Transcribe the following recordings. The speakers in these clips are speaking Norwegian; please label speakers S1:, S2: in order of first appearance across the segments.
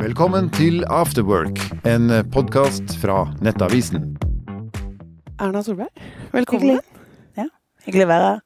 S1: Velkommen til Afterwork, en podkast fra Nettavisen.
S2: Erna Solberg, velkommen.
S3: Hyggelig. Hyggelig å være her.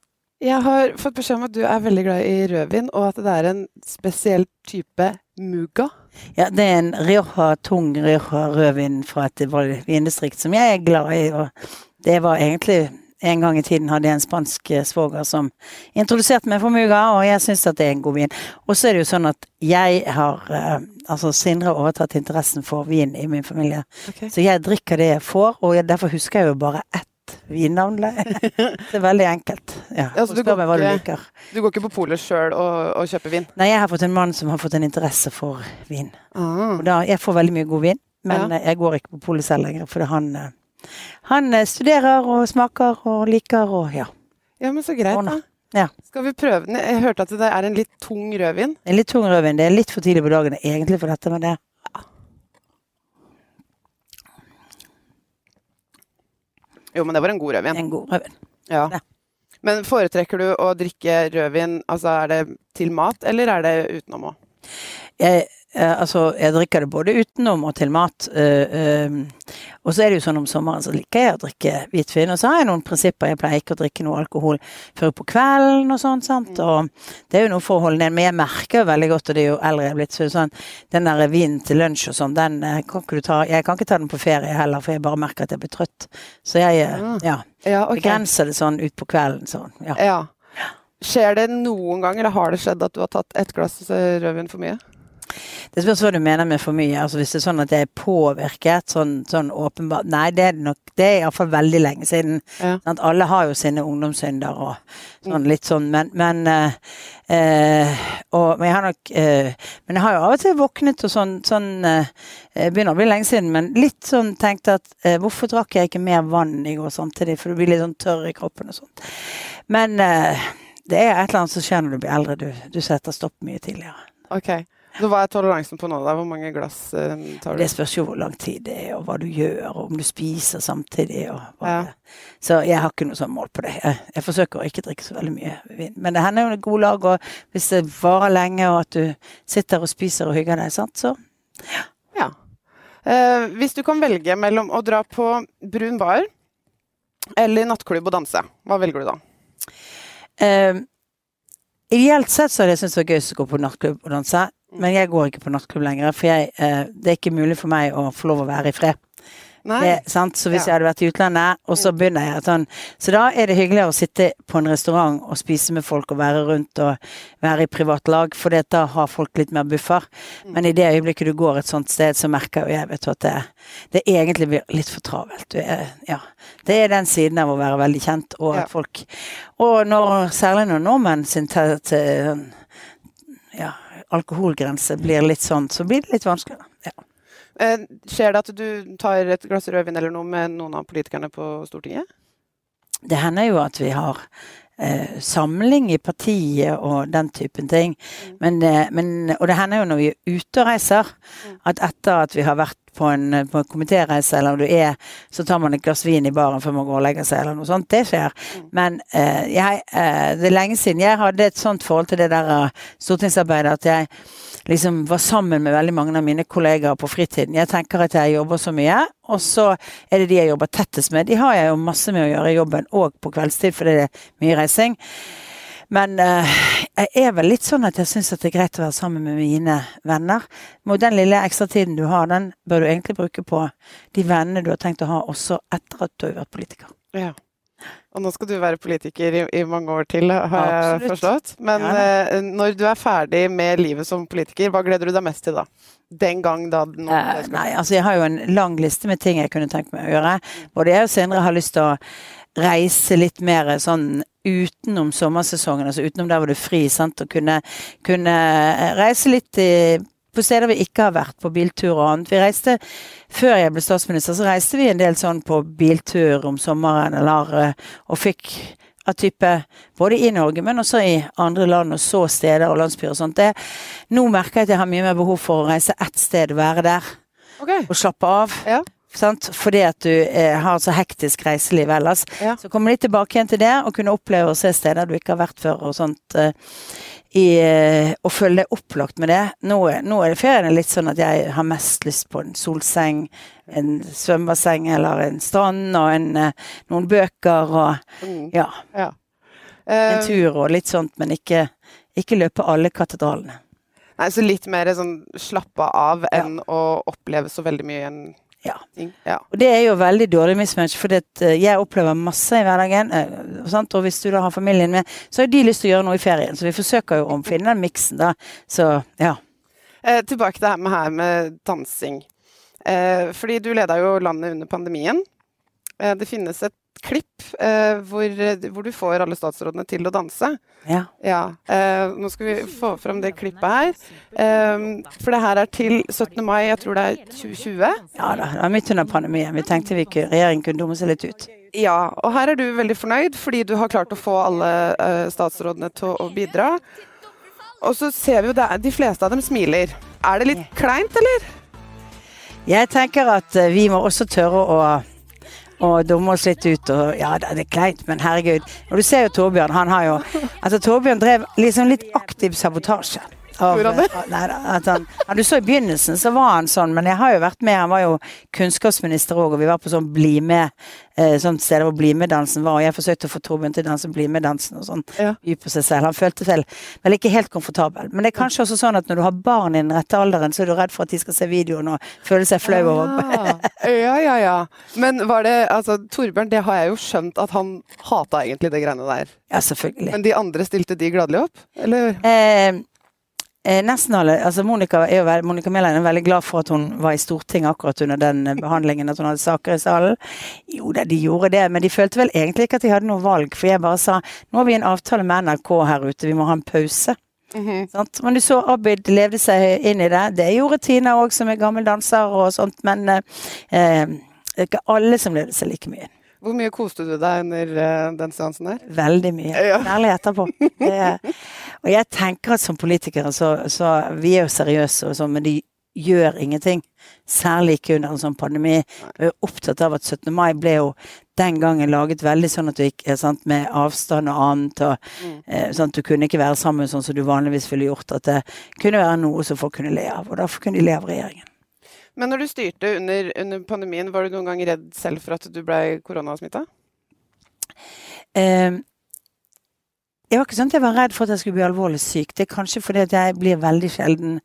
S2: Jeg har fått beskjed om at du er veldig glad i rødvin, og at det er en spesiell type muga.
S3: Ja, det er en Rioja, tung Rioja rødvin fra et vindistrikt som jeg er glad i. Og det var egentlig en gang i tiden hadde jeg en spansk eh, svoger som introduserte meg for muga, og jeg syns at det er en god vin. Og så er det jo sånn at jeg har eh, Altså Sindre har overtatt interessen for vin i min familie.
S2: Okay.
S3: Så jeg drikker det jeg får, og jeg, derfor husker jeg jo bare ett vinnavn. det er veldig enkelt. Ja,
S2: Ja, du går
S3: du
S2: ikke- Du går ikke på polet sjøl og, og kjøper vin?
S3: Nei, jeg har fått en mann som har fått en interesse for vin.
S2: Ah.
S3: Da, jeg får veldig mye god vin, men
S2: Ja.
S3: jeg går ikke på polet selv lenger, fordi han eh, han eh, studerer og smaker og liker og ja.
S2: Ja, men så greit, da.
S3: Ja.
S2: Skal vi prøve den? Jeg hørte at det er en litt tung rødvin.
S3: En litt tung rødvin. Det er litt for tidlig på dagen egentlig for dette, men det
S2: Jo, men det var en god rødvin.
S3: en god rødvin.
S2: Ja.
S3: Ja.
S2: Men foretrekker du å drikke rødvin, altså er det til mat, eller er det utenom òg?
S3: Jeg, altså, jeg drikker det både utenom og til mat. eh, eh, og så er det jo sånn om sommeren så liker jeg å drikke hvitvin. Og så har jeg noen prinsipper. Jeg pleier ikke å drikke noe alkohol før på kvelden og sånn. sant? Og det er jo noe for å holde ned. Men jeg merker jo veldig godt, og det er jo eldre jeg er blitt, så sånn den der vinen til lunsj og sånn, den eh, kan ikke du ta Jeg kan ikke ta den på ferie heller, for jeg bare merker at jeg blir trøtt. Så jeg eh,
S2: Ah.
S3: ja,
S2: Ja, okay.
S3: begrenser det sånn ut på kvelden. Sånn, ja.
S2: Ja. Skjer det noen gang, eller har det skjedd at du har tatt ett glass eh, rødvin for mye?
S3: Det spørs hva du mener med for mye. Altså Hvis det er sånn at jeg er påvirket, sånn, sånn åpenbart Nei, det er nok Det er iallfall veldig lenge siden.
S2: Ja.
S3: Sant? Alle har jo sine ungdomssynder og sånn litt sånn, men, men øh, og, Men jeg har nok øh, Men jeg har jo av og til våknet og sånn, sånn Begynner å bli lenge siden, men litt sånn tenkt at hvorfor drakk jeg ikke mer vann i går samtidig? For du blir litt sånn tørr i kroppen og sånt. Men det er et eller annet som skjer når du blir eldre. Du, du setter stopp mye tidligere.
S2: Ok. Så hva er toleransen på nå, da? Hvor mange glass eh, tar du?
S3: Det spørs jo hvor lang tid det er, og hva du gjør, og om du spiser samtidig. Og
S2: Ja.
S3: Så jeg har ikke noe sånn mål på det. Jeg, jeg forsøker å ikke drikke så veldig mye vin. Men det hender jo det er god lag, og hvis det varer lenge, og at du sitter og spiser og hygger deg, sant, så
S2: Ja. Eh, hvis du kan velge mellom å dra på brun bar eller nattklubb og danse, hva velger du da?
S3: eh, Ideelt sett så hadde jeg syntes det var gøy å gå på nattklubb og danse, men jeg går ikke på nattklubb lenger, for jeg, eh, det er ikke mulig for meg å få lov å være i fred. Det, sant? Så hvis
S2: Ja.
S3: jeg hadde vært i utlandet, og så begynner jeg sånn Så da er det hyggeligere å sitte på en restaurant og spise med folk og være rundt og være i privat lag, for da har folk litt mer buffer. Men i det øyeblikket du går et sånt sted, så merker jo jeg vet du, at det, det egentlig blir litt for travelt. Er, ja. Det er den siden av å være veldig kjent, og at folk Og når, særlig når nordmenn sin ja, alkoholgrense blir litt sånn, så blir det litt vanskeligere. Ja.
S2: Eh, skjer det at du tar et glass rødvin eller noe med noen av politikerne på Stortinget?
S3: Det hender jo at vi har eh, samling i partiet og den typen ting. Men, eh, men, og det hender jo når vi er ute og reiser, at etter at vi har vært på en, på en komitéreise, eller om du er, så tar man et glass vin i baren før man går og legger seg, eller noe sånt. Det skjer. Men eh, jeg, eh, det er lenge siden jeg hadde et sånt forhold til det der uh, stortingsarbeidet at jeg liksom var sammen med veldig mange av mine kollegaer på fritiden. Jeg tenker at jeg jobber så mye, og så er det de jeg jobber tettest med. De har jeg jo masse med å gjøre i jobben, og på kveldstid, fordi det er mye reising. Men eh, jeg er vel litt sånn at jeg syns det er greit å være sammen med mine venner. Og den lille ekstratiden du har, den bør du egentlig bruke på de vennene du har tenkt å ha også etter at du har vært politiker.
S2: Ja. Og nå skal du være politiker i, i mange år til, har jeg forstått. Men
S3: Ja
S2: eh, når du er ferdig med livet som politiker, hva gleder du deg mest til da? Den gang da noen
S3: Eh, nei, altså jeg har jo en lang liste med ting jeg kunne tenkt meg å gjøre. Både jeg og Sindre har lyst til å reise litt mer sånn utenom sommersesongen, altså utenom der hvor du er fri, sant, og kunne, kunne reise litt i, på steder vi ikke har vært, på biltur og annet. Vi reiste, før jeg ble statsminister, så reiste vi en del sånn på biltur om sommeren, eller, eh, og fikk av type både i Norge, men også i andre land, og så steder og landsbyer og sånt. Det, nå merker jeg at jeg har mye mer behov for å reise ett sted være der
S2: okay.
S3: og slappe av.
S2: Ja.
S3: Sant? Fordi at du eh, har så hektisk reiseliv ellers.
S2: Ja.
S3: Så kommer litt tilbake igjen til det, og kunne oppleve å se steder du ikke har vært før og sånt. Eh, i, eh, og føle deg opplagt med det. Nå, nå er det ferien litt sånn at jeg har mest lyst på en solseng, en svømmebasseng eller en strand og en, eh, noen bøker og
S2: Mm.
S3: ja,
S2: Ja.
S3: en
S2: Eh,
S3: tur og litt sånt, men ikke, ikke løpe alle katedralene.
S2: Nei, så litt mer sånn slappe av enn å oppleve så veldig mye i en
S3: Ja.
S2: Ja.
S3: Og det er jo veldig dårlig mismatch, for jeg opplever masse i hverdagen. eh, sant? Og hvis du da har familien med, så har de lyst til å gjøre noe i ferien. Så vi forsøker jo å finne den miksen, da. Så ja.
S2: Eh, tilbake til det her med, her med dansing. Eh, fordi du leda jo landet under pandemien. Eh, det finnes et klipp eh, hvor, hvor du får alle statsrådene til å danse.
S3: ja.
S2: Ja. Eh, nå skal vi få fram det klippet her. Eh, for det her er til 17. mai, jeg tror det er 2020.
S3: Ja da, det var midt under pandemien. Vi tenkte vi kunne, regjeringen kunne dumme seg litt ut.
S2: Ja, og her er du veldig fornøyd fordi du har klart å få alle eh, statsrådene til å bidra. Og så ser vi jo det, de fleste av dem smiler. Er det litt kleint, eller?
S3: Jeg tenker at eh, vi må også tørre å, å dummer oss litt ut. Og, ja, det er kleint, men herregud. Og du ser jo Torbjørn, han har jo Altså, Torbjørn drev liksom litt aktiv sabotasje. Av,
S2: Gjorde?
S3: Nei, han, ja, du så i begynnelsen, så var han sånn, men jeg har jo vært med. Han var jo kunnskapsminister òg, og vi var på sånn Bli med, eh, sånt sted hvor Bli med-dansen var. Og jeg forsøkte å få Torbjørn til å danse Bli med-dansen og sånn.
S2: Ja.
S3: By på seg selv. Han følte seg vel ikke helt komfortabel. Men det er kanskje også sånn at når du har barn i den rette alderen, så er du redd for at de skal se videoen og føle seg flau over
S2: Ah, ja, ja, ja. Men var det Altså, Torbjørn, det har jeg jo skjønt at han hata egentlig det greiene der.
S3: Ja, selvfølgelig.
S2: Men de andre stilte de gladelig opp? Eller?
S3: Eh, eh, nesten alle altså Monica, er jo Monica Mæland er veldig glad for at hun var i Stortinget akkurat under den eh, behandlingen, at hun hadde saker i salen. Jo da, de gjorde det, men de følte vel egentlig ikke at de hadde noe valg. For jeg bare sa nå har vi en avtale med NRK her ute, vi må ha en pause.
S2: Mm
S3: -hmm. Men du så Abid levde seg inn i det. Det gjorde Tina òg, som er gammel danser og sånt, men eh, eh, det er ikke alle som levde seg like mye.
S2: Hvor mye koste du deg under eh, den seansen der?
S3: Veldig mye.
S2: Ja.
S3: Særlig etterpå. Det, og jeg tenker at som politikere så, så Vi er jo seriøse og sånn, men de gjør ingenting. Særlig ikke under en sånn pandemi. Vi er opptatt av at 17. mai ble jo den gangen laget veldig sånn at du gikk eh, sant, med avstand og annet. Og,
S2: Mm.
S3: eh, sånn at du kunne ikke være sammen sånn som du vanligvis ville gjort. At det kunne være noe som folk kunne le av. Og derfor kunne de le av regjeringen.
S2: Men når du styrte under, under pandemien, var du noen gang redd selv for at du ble koronasmitta?
S3: Eh, jeg var ikke sånn at jeg var redd for at jeg skulle bli alvorlig syk. Det er kanskje fordi at jeg blir veldig sjelden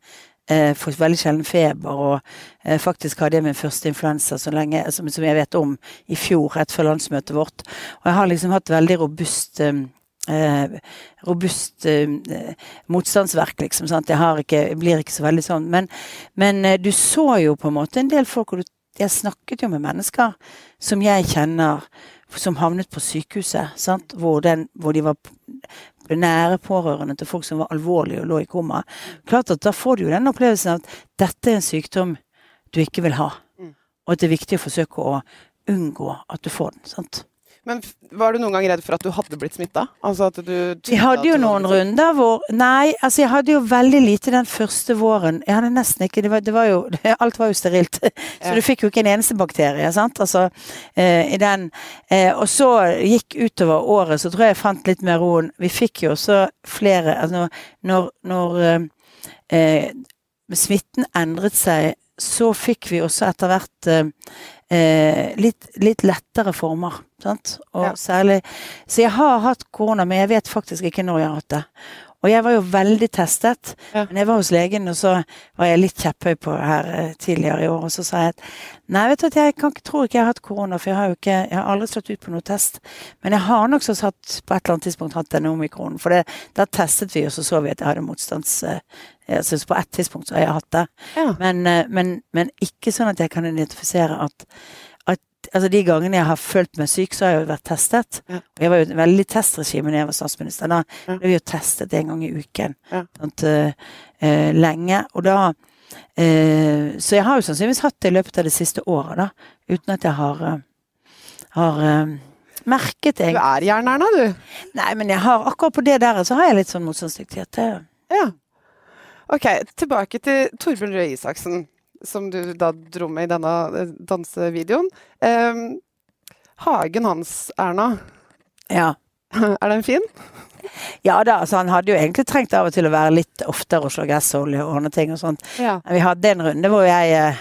S3: eh, får veldig sjelden feber, og eh, faktisk hadde jeg min første influensa så lenge, som, som jeg vet om, i fjor, rett før landsmøtet vårt. Og jeg har liksom hatt veldig robust eh, eh, robust eh, motstandsverk, liksom. Sant? Jeg, har ikke, jeg blir ikke så veldig sånn. Men, men eh, du så jo på en måte en del folk, og du, jeg snakket jo med mennesker som jeg kjenner, som havnet på sykehuset, sant? Hvor, den, hvor de var nære pårørende til folk som var alvorlige og lå i koma. Klart at Da får du jo den opplevelsen at dette er en sykdom du ikke vil ha.
S2: Mm.
S3: Og at det er viktig å forsøke å unngå at du får den. sant?
S2: Men var du noen gang redd for at du hadde blitt smitta? Altså
S3: Vi hadde jo noen runder hvor Nei, altså jeg hadde jo veldig lite den første våren. Jeg hadde nesten ikke Det var, det var jo Alt var jo sterilt. Så
S2: Ja.
S3: du fikk jo ikke en eneste bakterie, sant. Altså eh, i den eh, Og så gikk utover året, så tror jeg jeg fant litt mer roen. Vi fikk jo også flere Altså når, når eh, eh, smitten endret seg, så fikk vi også etter hvert eh, litt, litt lettere former. Sant? Og
S2: Ja.
S3: særlig Så jeg har hatt korona, men jeg vet faktisk ikke når jeg har hatt det. Og jeg var jo veldig testet.
S2: Ja.
S3: Men jeg var hos legen, og så var jeg litt kjepphøy på her eh, tidligere i år. Og så sa jeg at nei, vet du at jeg kan, ikke- tror ikke jeg har hatt korona, for jeg har jo ikke Jeg har aldri slått ut på noen test. Men jeg har nok så satt på et eller annet tidspunkt hatt denne omikronen. For det, da testet vi, og så så vi at jeg hadde motstands... eh, Jeg synes på et tidspunkt så har jeg hatt det.
S2: Ja.
S3: Men, eh, men, men ikke sånn at jeg kan identifisere at Altså De gangene jeg har følt meg syk, så har jeg jo vært testet.
S2: Ja.
S3: Jeg var jo et veldig testregime da jeg var statsminister. Da
S2: Ja.
S3: ble vi jo testet en gang i uken.
S2: Ja.
S3: Sånt, eh, eh, lenge. Og da uh, Så jeg har jo sannsynligvis hatt det i løpet av det siste året, da. Uten at jeg har, uh, har merket det.
S2: Du er jern-Erna, du.
S3: Nei, men jeg har akkurat på det der så har jeg litt sånn motstandsdyktighet.
S2: Ja. Ok, tilbake til Torbjørn Røe Isaksen. Som du da dro med i denne eh, dansevideoen. Eh, hagen hans, Erna,
S3: Ja.
S2: er den fin?
S3: ja da, altså han hadde jo egentlig trengt av og til å være litt oftere og slå gressolje og ordne ting og sånt.
S2: Ja.
S3: Vi hadde en runde hvor jeg eh,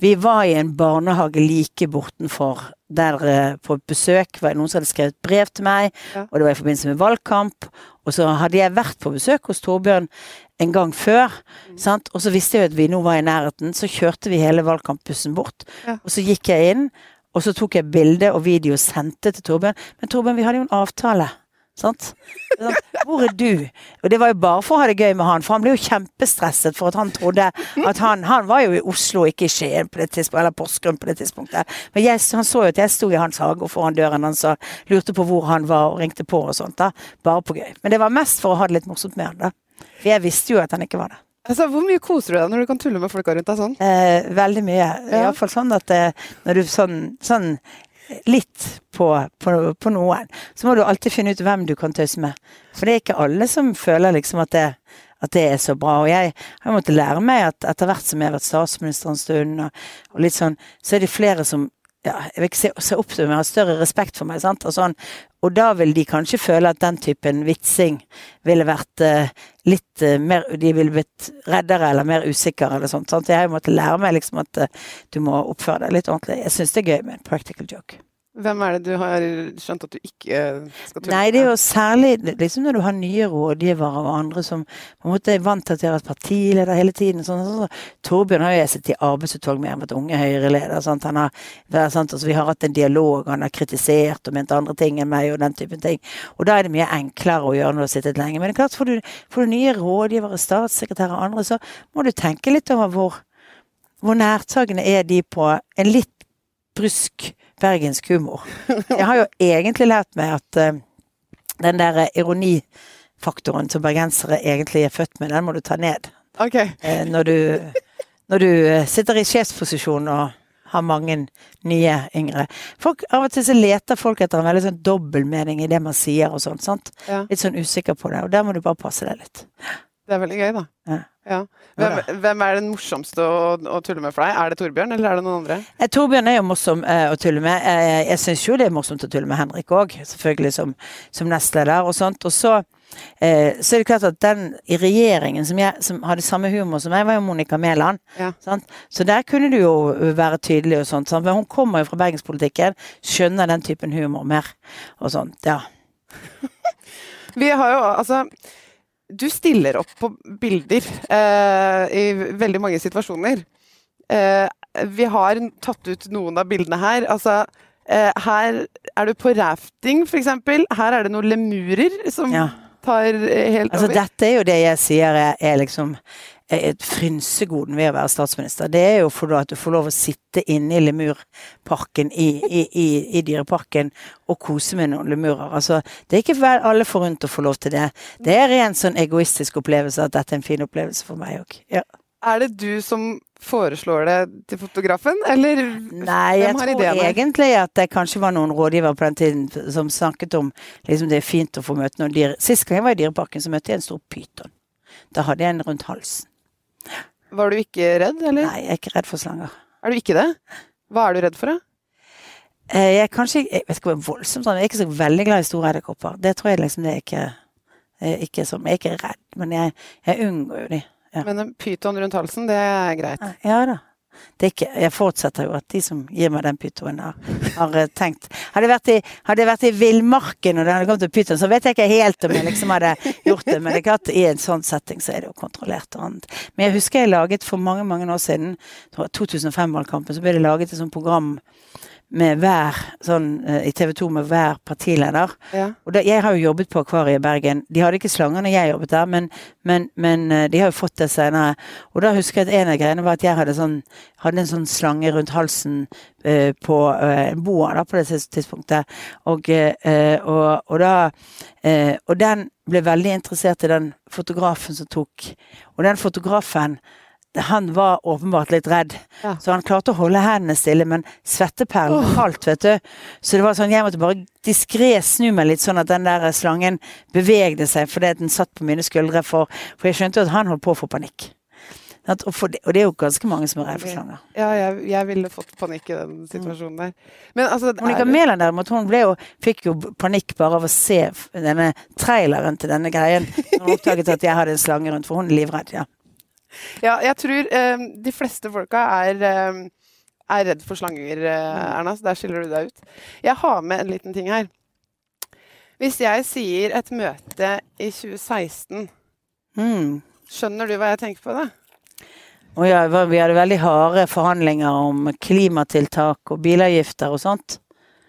S3: Vi var i en barnehage like bortenfor der eh, på besøk var det noen som hadde skrevet brev til meg,
S2: Ja.
S3: og det var i forbindelse med valgkamp. Og så hadde jeg vært på besøk hos Torbjørn en gang før, sant? og så visste jeg at vi nå var i nærheten, så kjørte vi hele valgkampbussen bort.
S2: Ja.
S3: Og så gikk jeg inn, og så tok jeg bilde og video og sendte til Torbjørn. Men Torbjørn, vi hadde jo en avtale. Sant? Sånn, Hvor er du? Og det var jo bare for å ha det gøy med han, for han ble jo kjempestresset for at han trodde at han Han var jo i Oslo, ikke i Skien på det tidspunktet, eller Porsgrunn på det tidspunktet. Men jeg, han så jo at jeg sto i hans hage og foran døren hans og lurte på hvor han var og ringte på og sånt. da. Bare på gøy. Men det var mest for å ha det litt morsomt med han, da. For jeg visste jo at han ikke var det.
S2: Altså, hvor mye koser du deg når du kan tulle med folka rundt deg sånn?
S3: Eh, veldig mye.
S2: Ja.
S3: Iallfall sånn at eh, når du sånn, sånn litt på, på, på noen, så må du alltid finne ut hvem du kan tøyse med. For det er ikke alle som føler liksom at det, at det er så bra. Og jeg har måttet lære meg at etter hvert som jeg har vært statsminister en stund, og, og litt sånn, så er det flere som ja, jeg vil ikke se, se opp til meg, har større respekt for meg. Og, sånn. og da vil de kanskje føle at den typen vitsing ville vært uh, litt uh, mer De ville blitt reddere eller mer usikre eller sånt. Sant? Jeg har jo måttet lære meg liksom at uh, du må oppføre deg litt ordentlig. Jeg syns det er gøy med en practical joke.
S2: Hvem er det du har skjønt at du ikke skal tulle
S3: Nei, det er jo særlig liksom når du har nye rådgivere og andre som på en måte er vant til at de har vært partileder hele tiden. Sånn, sånn, sånn. Torbjørn har jo sittet i arbeidsutvalg med, har vært unge Høyre-leder. Han har, sant? Altså, vi har hatt en dialog, han har kritisert og ment andre ting enn meg og den typen ting. Og da er det mye enklere å gjøre når du har sittet lenge. Men det er klart, får du, får du nye rådgivere, statssekretærer og andre, så må du tenke litt over hvor, hvor nærtagende er de på en litt brysk bergensk humor. Jeg har jo egentlig lært meg at uh, den der ironifaktoren som bergensere egentlig er født med, den må du ta ned.
S2: Okay.
S3: Uh, når du, når du eh, sitter i sjefsposisjon og har mange nye yngre. Folk, av og til så leter folk etter en veldig sånn dobbeltmening i det man sier og sånt. sant?
S2: Ja.
S3: Litt sånn usikker på det, og der må du bare passe deg litt.
S2: Det er veldig gøy, da.
S3: Ja.
S2: Ja. Hvem, hvem er den morsomste å, å tulle med for deg? Er det Torbjørn, eller er det noen andre?
S3: Eh, Torbjørn er jo morsom eh, å tulle med. Eh, jeg syns jo det er morsomt å tulle med Henrik òg, selvfølgelig som, som nestleder og sånt. Og så, eh, så er det klart at den i regjeringen som, jeg, som hadde samme humor som meg, var jo Monica Mæland.
S2: Ja.
S3: Så der kunne du jo være tydelig og sånt. Sant? Men hun kommer jo fra bergenspolitikken, skjønner den typen humor mer og sånt. Ja.
S2: Vi har jo altså Du stiller opp på bilder eh, i veldig mange situasjoner. Eh, vi har tatt ut noen av bildene her. Altså, eh, her er du på rafting, f.eks. Her er det noen lemurer som
S3: ja.
S2: tar eh, helt
S3: Altså,
S2: over.
S3: dette er jo det jeg sier er, liksom frynsegoden ved å være statsminister. Det er jo for at du får lov å sitte inne i lemurparken i, i, i, i Dyreparken og kose med noen lemurer. Altså, det er ikke vel alle forunt å få lov til det. Det er en sånn egoistisk opplevelse at dette er en fin opplevelse for meg òg. Ja.
S2: Er det du som foreslår det til fotografen, eller
S3: Nei, jeg
S2: hvem har
S3: tror egentlig at det kanskje var noen rådgivere på den tiden som snakket om liksom det er fint å få møte noen dyr. Sist gang jeg var i Dyreparken, så møtte jeg en stor pyton. Da hadde jeg en rundt halsen.
S2: Var du ikke redd, eller?
S3: Nei, jeg er ikke redd for slanger.
S2: Er du ikke det? Hva er du redd for, da?
S3: Eh, Jeg er kanskje Jeg vet ikke hvor voldsomt sånn, jeg er ikke så veldig glad i store edderkopper. Det tror jeg liksom det er ikke, er ikke som Jeg er ikke redd, men jeg, jeg unngår jo de. Ja.
S2: Men en pyton rundt halsen, det er greit.
S3: Ja da. Ikke, jeg forutsetter jo at de som gir meg den pytoen, har, har eh, tenkt Hadde jeg vært i, i villmarken og det hadde kommet til pyton, så vet jeg ikke helt om jeg liksom hadde gjort det. Men det er klart, i en sånn setting så er det jo kontrollert og annet. Men jeg husker jeg laget for mange, mange år siden, 2005-valgkampen, så ble det laget et sånt program med hver sånn eh, i TV 2 med hver partileder.
S2: Ja.
S3: Og da, jeg har jo jobbet på Akvariet i Bergen. De hadde ikke slanger når jeg jobbet der, men, men, men eh, de har jo fått det senere. Og da husker jeg at en av greiene var at jeg hadde, sånn, hadde en sånn slange rundt halsen uh, på uh, en boa da, på det tidspunktet. Og, uh, og, og da Og den ble veldig interessert i den fotografen som tok Og den fotografen han var åpenbart litt redd,
S2: Ja.
S3: så han klarte å holde hendene stille, men svetteperlen falt, vet du. Så det var sånn, jeg måtte bare diskré snu meg litt, sånn at den der slangen bevegde seg fordi den satt på mine skuldre, for, for jeg skjønte jo at han holdt på å få panikk. At, Og, det, og det er jo ganske mange som er redd for slanger.
S2: Ja, jeg, jeg ville fått panikk i den situasjonen der. Men altså
S3: Monica Mæland derimot, hun jo, fikk jo panikk bare av å se denne traileren til denne greien. Hun oppdaget at jeg hadde en slange rundt, for hun er livredd. ja.
S2: Ja, jeg tror eh, de fleste folka er, eh, er redd for slanger, eh, Erna, så der skiller du deg ut. Jeg har med en liten ting her. Hvis jeg sier et møte i 2016,
S3: Mm.
S2: skjønner du hva jeg tenker på da?
S3: Å ja, vi hadde veldig harde forhandlinger om klimatiltak og bilavgifter og sånt.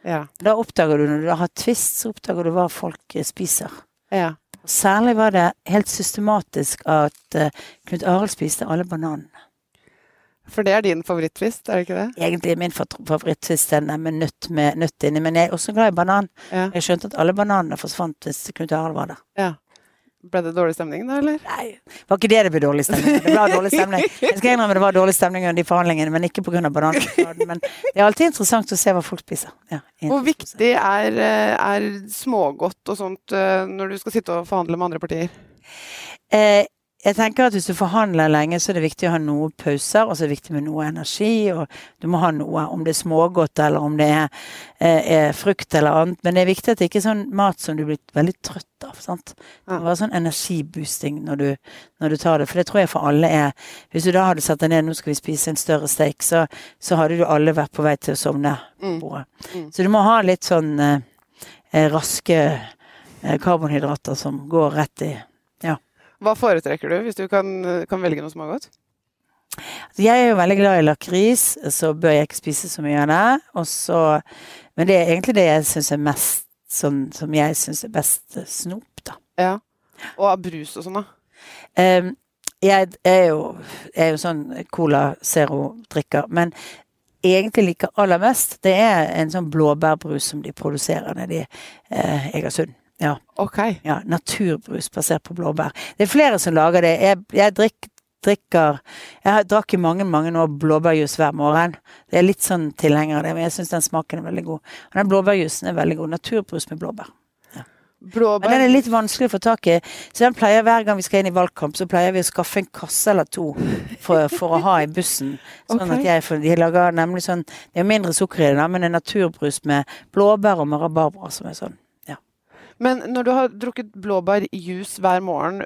S2: Ja.
S3: Da oppdager du, når du har tvist, så oppdager du hva folk eh, spiser.
S2: ja.
S3: Særlig var det helt systematisk at eh, Knut Arild spiste alle bananene.
S2: For det er din favoritttvist, er det ikke det?
S3: Egentlig min favorittfist, favoritttvist den med nøtt, med nøtt inni, men jeg er også glad i banan.
S2: Ja.
S3: Jeg skjønte at alle bananene forsvant hvis Knut Arild var der.
S2: ja. Ble det dårlig stemning da, eller?
S3: Nei, var ikke det det ble dårlig stemning? Det ble dårlig stemning. Jeg skal innrømme det var dårlig stemning under de forhandlingene, men ikke pga. banansjokoladen. Men det er alltid interessant å se hva folk spiser. Ja,
S2: Hvor viktig er, eh, er smågodt og sånt eh, når du skal sitte og forhandle med andre partier?
S3: Eh, jeg tenker at Hvis du forhandler lenge, så er det viktig å ha noe pauser, og så er det viktig med noe energi. og Du må ha noe, om det er smågodt eller om det er, eh, er frukt eller annet. Men det er viktig at det ikke er sånn mat som du blir veldig trøtt av. sant? Det må være sånn energiboosting når du, når du tar det. For det tror jeg for alle er Hvis du da hadde satt deg ned nå skal vi spise en større steik, så, så hadde du alle vært på vei til å sovne på
S2: Mm.
S3: bordet.
S2: Mm.
S3: Så du må ha litt sånn eh, eh, raske eh, karbonhydrater som går rett i
S2: Hva foretrekker du hvis du kan, kan velge noe smågodt?
S3: Jeg er jo veldig glad i lakris, så bør jeg ikke spise så mye av det. Så, men det er egentlig det jeg syns er mest sånn som jeg syns er best snop, da.
S2: Ja. Og av brus og sånn, da?
S3: Um, jeg er jo, er jo sånn Cola Zero-drikker, men egentlig liker aller mest, det er en sånn blåbærbrus som de produserer nede i eh, Egersund. Ja,
S2: Ok.
S3: ja, naturbrus basert på blåbær. Det er flere som lager det. Jeg, jeg drikk, drikker Jeg har- drakk i mange mange år blåbærjus hver morgen. Det er litt sånn tilhenger av det, men jeg syns den smaken er veldig god. Og den blåbærjusen er veldig god. Naturbrus med blåbær. Ja.
S2: Blåbær
S3: den er litt vanskelig å få tak i, så den pleier hver gang vi skal inn i valgkamp, så pleier vi å skaffe en kasse eller to for, for å ha i bussen. Sånn
S2: okay.
S3: at jeg får, De lager nemlig sånn Det er mindre sukker i det, men det er naturbrus med blåbær og med rabarbra som er sånn.
S2: Men når du har drukket blåbærjuice hver morgen,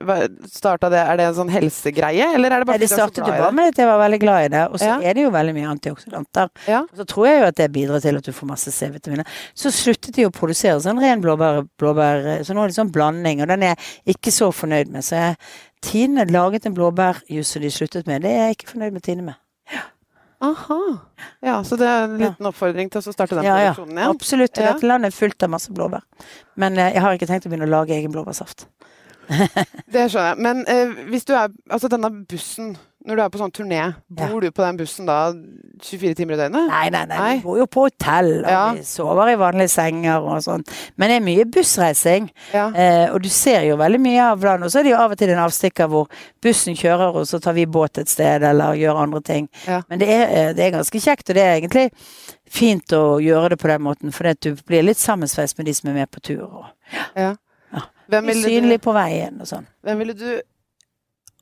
S2: starta det, er det en sånn helsegreie, eller er det
S3: Nei, det startet jo bare med at jeg var veldig glad i det, og så
S2: Ja.
S3: er det jo veldig mye antioksidanter.
S2: Ja.
S3: Og så tror jeg jo at det bidrar til at du får masse C-vitaminer. Så sluttet de å produsere sånn ren blåbær, blåbær så nå er det sånn blanding, og den er jeg ikke så fornøyd med. Så jeg, Tine laget en blåbærjuice som de sluttet med, det er jeg ikke fornøyd med Tine med.
S2: Aha. Ja, så det er en liten oppfordring til å starte den
S3: Ja,
S2: produksjonen igjen.
S3: Ja, Absolutt.
S2: Ja.
S3: Dette landet er fullt av masse blåbær. Men eh, jeg har ikke tenkt å begynne å lage egen blåbærsaft.
S2: Det skjønner jeg. Men eh, hvis du er Altså denne bussen, når du er på sånn turné, bor du på den bussen da 24 timer i døgnet?
S3: Nei, nei, nei.
S2: Nei.
S3: Vi bor jo på hotell, og
S2: Ja.
S3: vi sover i vanlige senger og sånn. Men det er mye bussreising.
S2: Ja.
S3: Eh, og du ser jo veldig mye av land. Og så er det jo av og til en avstikker hvor bussen kjører, og så tar vi båt et sted eller gjør andre ting.
S2: Ja.
S3: Men det er, eh, det er ganske kjekt, og det er egentlig fint å gjøre det på den måten, for du blir litt sammensveist med de som er med på tur. Og
S2: ja.
S3: Ja.
S2: Hvem, ville du,
S3: på veien og sånn.
S2: hvem ville du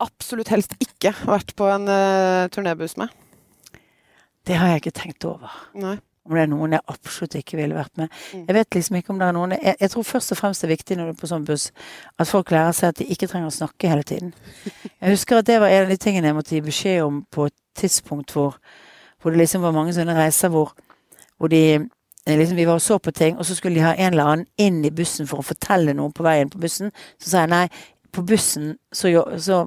S2: absolutt helst ikke vært på en uh, turnébuss med?
S3: Det har jeg ikke tenkt over.
S2: Nei.
S3: Om det er noen jeg absolutt ikke ville vært med.
S2: Mm.
S3: Jeg vet liksom ikke om det er noen jeg, jeg tror først og fremst det er viktig når du er på sånn buss, at folk lærer seg at de ikke trenger å snakke hele tiden. Jeg husker at det var en av de tingene jeg måtte gi beskjed om på et tidspunkt hvor, hvor det liksom var mange sånne reiser hvor, hvor de eh, liksom, Vi var og så på ting, og så skulle de ha en eller annen inn i bussen for å fortelle noe på veien på bussen. Så sa jeg nei, på bussen så, så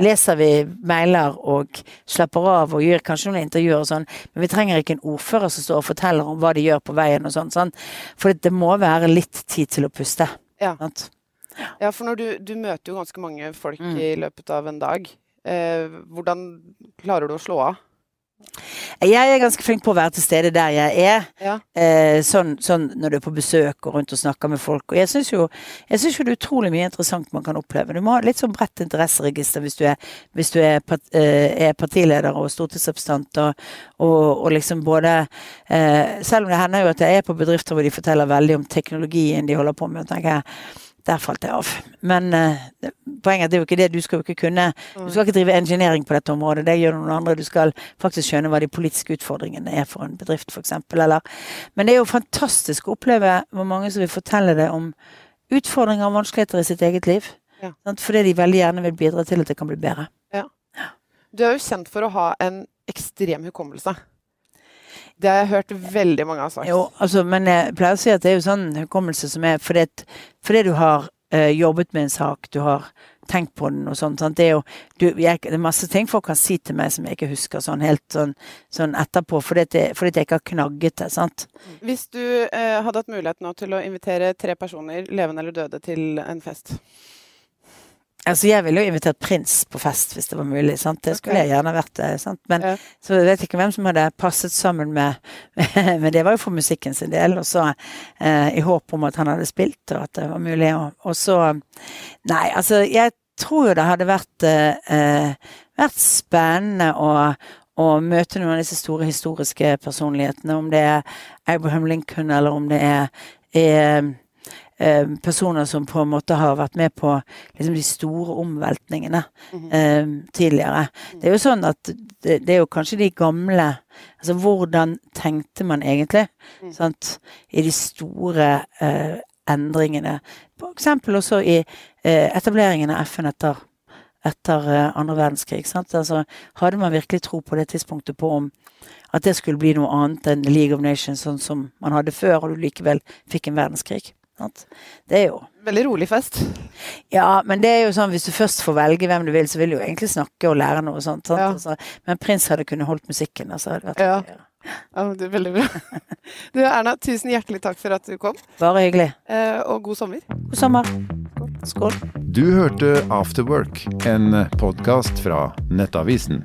S3: leser vi mailer og slapper av og gjør kanskje noen intervjuer og sånn, men vi trenger ikke en ordfører som står og forteller om hva de gjør på veien og sånn. sånn. For det må være litt tid til å puste.
S2: Ja. Ja, for du, du møter jo ganske mange folk
S3: Mm.
S2: i løpet av en dag. Eh, hvordan klarer du å slå av?
S3: Jeg er ganske flink på å være til stede der jeg er.
S2: Ja.
S3: Eh, sånn, sånn når du er på besøk og rundt og snakker med folk. Og jeg syns jo, jeg synes jo det er utrolig mye interessant man kan oppleve. Du må ha litt sånn bredt interesseregister hvis du er, hvis du er, part, eh, er partileder og stortingsrepresentant. Og, og, og liksom både eh, Selv om det hender jo at jeg er på bedrifter hvor de forteller veldig om teknologien de holder på med. og tenker jeg der falt jeg av. Men uh, poenget er det er jo ikke det. Du skal jo ikke kunne Du skal ikke drive engineering på dette området. Det gjør noen andre. Du skal faktisk skjønne hva de politiske utfordringene er for en bedrift, f.eks. Eller Men det er jo fantastisk å oppleve hvor mange som vil fortelle deg om utfordringer og vanskeligheter i sitt eget liv.
S2: Ja.
S3: Fordi de veldig gjerne vil bidra til at det kan bli bedre.
S2: Du er jo kjent for å ha en ekstrem hukommelse. Det har jeg hørt veldig mange har sagt.
S3: Jo, altså, men jeg pleier å si at det er jo sånn hukommelse som er fordi, at, fordi du har uh, jobbet med en sak, du har tenkt på den og sånn. Det er jo du, jeg, det er masse ting folk kan si til meg som jeg ikke husker sånn helt sånn, sånn etterpå, fordi, jeg, fordi jeg ikke har knagget det. sant?
S2: Hvis du uh, hadde hatt mulighet nå til å invitere tre personer, levende eller døde, til en fest
S3: Altså, Jeg ville jo invitert prins på fest hvis det var mulig. sant? Det skulle
S2: okay.
S3: jeg gjerne vært. sant? Men
S2: Ja.
S3: Så jeg vet ikke hvem som hadde passet sammen med Men det var jo for musikken sin del, og så eh, i håp om at han hadde spilt, og at det var mulig. Og, og så Nei, altså, jeg tror jo det hadde vært eh, eh, vært spennende å å møte noen av disse store historiske personlighetene, om det er Abraham Lincoln, eller om det er, er eh, personer som på en måte har vært med på liksom, de store omveltningene eh, tidligere. Det er jo sånn at det, det er jo kanskje de gamle Altså hvordan tenkte man egentlig?
S2: Mm.
S3: Sant? I de store eh, endringene. Eksempel også i eh, etableringen av FN etter, etter eh, andre verdenskrig. Sant? Altså, hadde man virkelig tro på det tidspunktet på om at det skulle bli noe annet enn League of Nations, sånn som man hadde før, og du likevel fikk en verdenskrig? Sant? Det er jo
S2: Veldig rolig fest.
S3: ja, men det er jo sånn, hvis du først får velge hvem du vil, så vil du jo egentlig snakke og lære noe sånt. Sant?
S2: Ja.
S3: Altså, men prins hadde kunnet holdt musikken. Altså, hadde vært
S2: Ja. Ja, men det er veldig bra. Du Erna, tusen hjertelig takk for at du kom,
S3: Bare hyggelig.
S2: eh, og god sommer.
S3: God sommer. Skål.
S1: Du hørte Afterwork, en podkast fra Nettavisen.